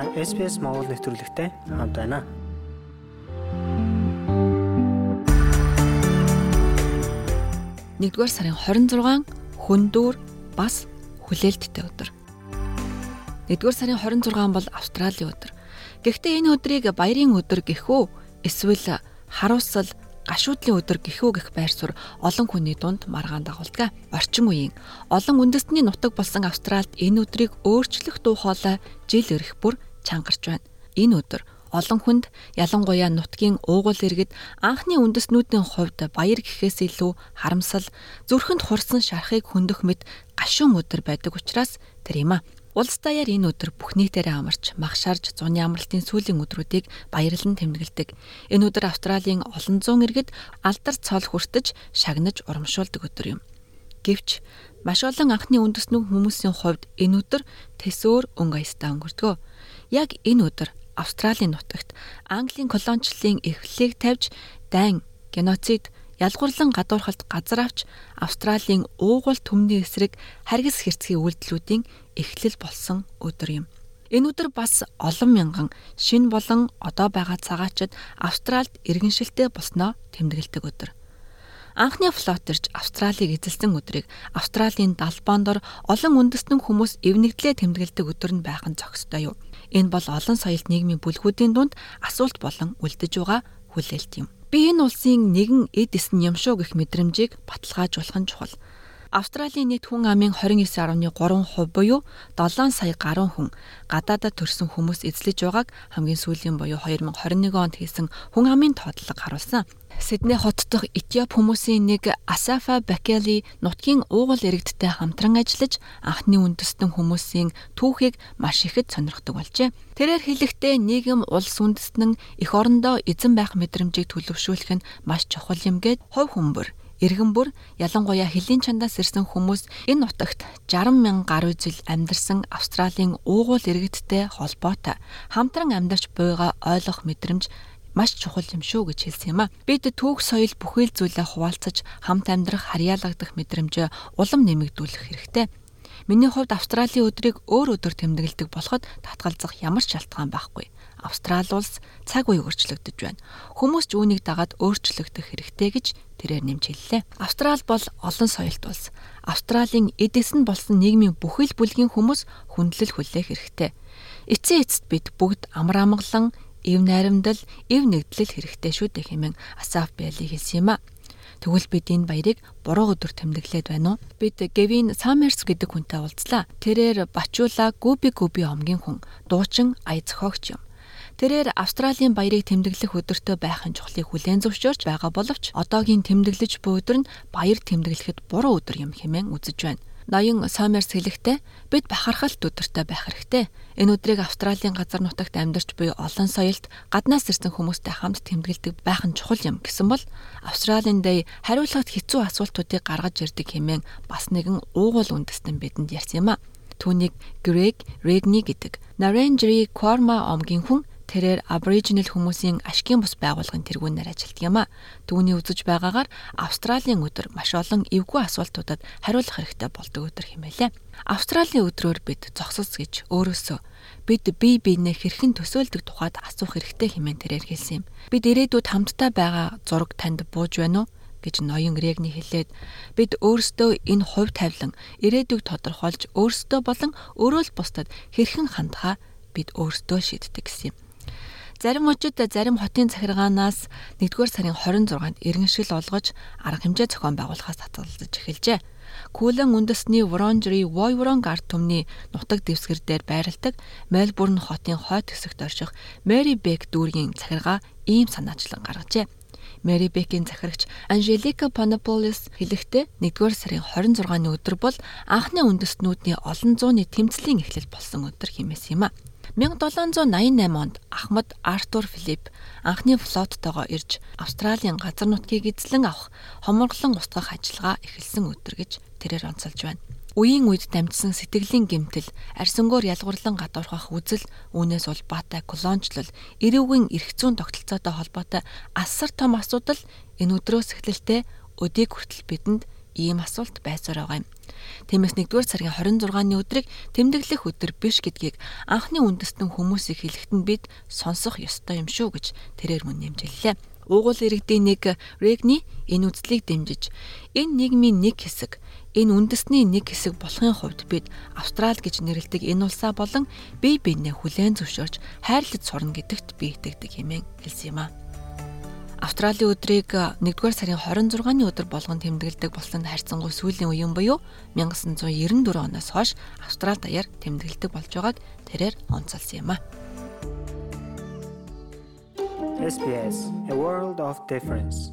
Та SPS Монгол нэвтрүүлэгтэй хамт байна. Нэгдүгээр сарын 26 хүндүүр бас хүлээлттэй өдөр. Нэгдүгээр сарын 26 бол Австралийн өдөр. Гэхдээ энэ өдрийг баярын өдөр гэх үү эсвэл харуусал гашуудлын өдөр гэхүү гэх байр суурь олон хүний дунд маргаан дагуулдаг. Орчин үеийн олон үндэстний нутаг болсон Австральд энэ өдрийг өөрчлөх дуу хоолой жил ирэх бүр чангарч байна. Энэ өдөр олон хүнд ялангуяа нутгийн уугуул иргэд анхны үндэстнүүдийн хувьд баяр гэхээс илүү харамсал зүрхэнд хурсан шарахыг хөндөх мэт гашуун өдөр байдаг учраас тэр юм а. Улс даяар энэ өдөр бүх нийтээрээ амарч магшаарж зуны амралтын сүүлийн өдрүүдийг баярлан тэмдэглэдэг. Энэ өдөр Австралийн олон зуун иргэд алдар цол хүртэж шагнаж урамшуулдаг өдөр юм. Гэвч маш олон анхны үндэснүү хүмүүсийн хувьд энэ өдөр тэсөөр өнгө аястай өнгөрдөг. Яг энэ өдөр Австралийн нутагт Английн колоничлалын эрхлэлийг тавьж дайн геноцид ялгуурлан гадуурхалт газар авч Австралийн уугуул төмний эсрэг харгас хэрцгий үйлдэлүүдийн эхлэл болсон өдөр юм. Энэ өдөр бас олон мянган шин болон одоо байгаа цагаачид Австральд иргэншилтэй болсноо тэмдэглэдэг өдөр. Анхны флот ирж Австралийг эзэлсэн өдрийг Австралийн далбаандор олон үндэстэн хүмүүс эвнэгдлээ тэмдэглэдэг өдөр нь байх нь зохистой юу. Энэ бол олон соёлт нийгмийн бүлгүүдийн дунд асуулт болон үлдэж байгаа хүлээлт юм. Би энэ улсын нэгэн эд эс нь юм шүү гэх мэдрэмжийг баталгаажуулах нь чухал. Австралийн нийт хүн амын 29.3% буюу 7 сая гаруй хүн гадаадад төрсэн хүмүүс эзлэж байгааг хамгийн сүүлийн буюу 2021 онд хийсэн хүн амын тоотлого харуулсан. Сидней хот дахь Этиоп хүмүүсийн нэг Асафа Бакели нутгийн уугуул иргэдтэй хамтран ажиллаж анхны үндэстэн хүмүүсийн түүхийг маш ихэд сонирхдог болжээ. Тэрээр хэлэхдээ нийгэм улс үндэстэн эх орондоо эзэн байх мэдрэмжийг төлөвшүүлэх нь маш чухал юм гээд хувь хүмүүр Иргэн бүр ялангуяа хөлийн чандаас ирсэн хүмүүс энэ нутагт 60 мянган гаруй жил амьдарсан Австралийн уугуул иргэдтэй холбоотой хамтран амьдарч буйгаа ойлгох мэдрэмж маш чухал юм шүү гэж хэлсэн юм а. Бид түүх соёл бүхэл зүйлээ хуваалцаж хамт амьдрах харьяалагдах мэдрэмжээ улам нэмэгдүүлэх хэрэгтэй. Миний хувьд Австралийн өдрийг өөр өдөр тэмдэглэдэг болоход татгалзах ямар ч шалтгаан байхгүй. Австрали улс цаг үе өөрчлөгдөж байна. Хүмүүс ч үүнийг дагаад өөрчлөгдөх хэрэгтэй гэж тэрээр нэмж хэллээ. Австрали бол олон соёлт улс. Австралийн эдэс нь болсон нийгмийн бүхэл бүлгийн хүмүүс хүндлэл хүлээх хэрэгтэй. Эцсийн эцэст бид бүгд амар амгалан эв найрамдал, эв нэгдлэл хэрэгтэй шүү дээ хэмээн Асаф Бэли хэлсэн юм а. Тэгвэл бид энэ баярыг буруу өдөр тэмдэглээд байна уу? Бид Гевин Саммерс гэдэг хүнтэй уулзлаа. Тэрээр Бачула Губи Губи омгийн хүн, дуучин ая зохиогч юм. Тэрээр Австралийн баярыг тэмдэглэх өдөртөө байхын чухлыг хүлээн зөвшөөрч байгаа боловч одоогийн тэмдэглэж буй өдөр нь баяр тэмдэглэхэд буруу өдөр юм хэмээн үзэж байна ноён Сомерс хэлэхдээ бид бахархалт өдөртэй байх хэрэгтэй. Энэ өдрийг Австралийн газар нутагт амьдарч буй олон соёлт гаднаас ирсэн хүмүүстэй хамт тэмдэглэдэг байх нь чухал юм гэсэн бол Австралийн дэй хариулахад хэцүү асуултуудыг гаргаж ирдэг хэмээн бас нэгэн уугуул үндэстэн бидэнд ярьсан юм а. Түүнийг Грег Регни гэдэг Narendri Korma омгийн хүн тэрээр Aboriginal хүмүүсийн ашигын бус байгууллагын тэргүүнээр ажилтдаг юм а. Түүний үзэж байгаагаар Австралийн өдөр маш олон эвгүй асуултуудад хариулах хэрэгтэй болдог өдөр хэмээлээ. Австралийн өдрөөр бид зогсос гэж өөрөөсөө бид бие биенээ хэрхэн төсөөлдөг тухайд асуух хэрэгтэй хэмээн тэрээр хэлсэн юм. Бид ирээдүйд хамтдаа байгаа зураг танд бууж байна уу? гэж ноён Регни хэлээд бид өөрсдөө энэ хувь тавилан ирээдүйг тодорхойлж өөрсдөө болон өөрөө л бусдад хэрхэн хандхаа бид өөрсдөө шийддэг гэсэн юм. Зарим мужид зарим хотын захиргаанаас 1-р сарын 26-нд иргэншил олгож арга хэмжээ зохион байгуулахаас татгалзаж эхэлжээ. Күүлэн үндэсний Wurundjeri Woiwurrung ард түмний нутаг дэвсгэр дээр байрладаг Мельбурн хотын хойд хэсэгт орших Мэри Бек дүүргийн захиргаа ийм санаачлан гаргажээ. Мэри Бекийн захирагч Анжелика Панополис хэлэхдээ 1-р сарын 26-ны өдөр бол анхны үндэстнүүдийн олон зууны тэмцлийн эхлэл болсон өдөр хэмээс юм а. 1788 онд Ахмад Артур Филипп анхны флоттойгоо ирж Австралийн газар нутгийг эзлэн авах хоморглон устгах ажиллагаа эхэлсэн өдөр гэж тэрээр онцолж байна. Үеийн үед дамжсан сэтгэлийн гэмтэл, арсангоор ялгуурлан гадуурхах үзэл, үүнээс улбаатай колоничлол, эрүүгийн эрх зүйн тогтолцоотой холбоотой асар том асуудал энэ өдрөөс эхлэлтэй өдийг хүртэл бидэнд ийм асуулт байсаар байгаа юм. Тиймээс 1-р сарын 26-ны өдрийг тэмдэглэх өдөр биш гэдгийг анхны үндэстэн хүмүүсийг хэлэхэд бид сонсох ёстой юм шүү гэж тэрээр мөн нэмжиллээ. Уугуул иргэдийн нэг Регни энэ үзлийг дэмжиж энэ нийгмийн нэг хэсэг энэ үндэсний нэг хэсэг болохын хувьд бид Австрал гэж нэрлэдэг энэ улсаа болон бие биенээ хүлээн зөвшөөрч хайрлаж сурна гэдэгт би итгэдэг хэмээн хэлсэн юм а. Австралийн өдрийг 1-р сарын 26-ны өдөр болгон тэмдэглэдэг болсон харьцангуй сүүлийн үеийн буюу 1994 оноос хойш Австрал даяар тэмдэглэдэг болж байгааг тэрээр онцолсон юм а. SBS A World of Difference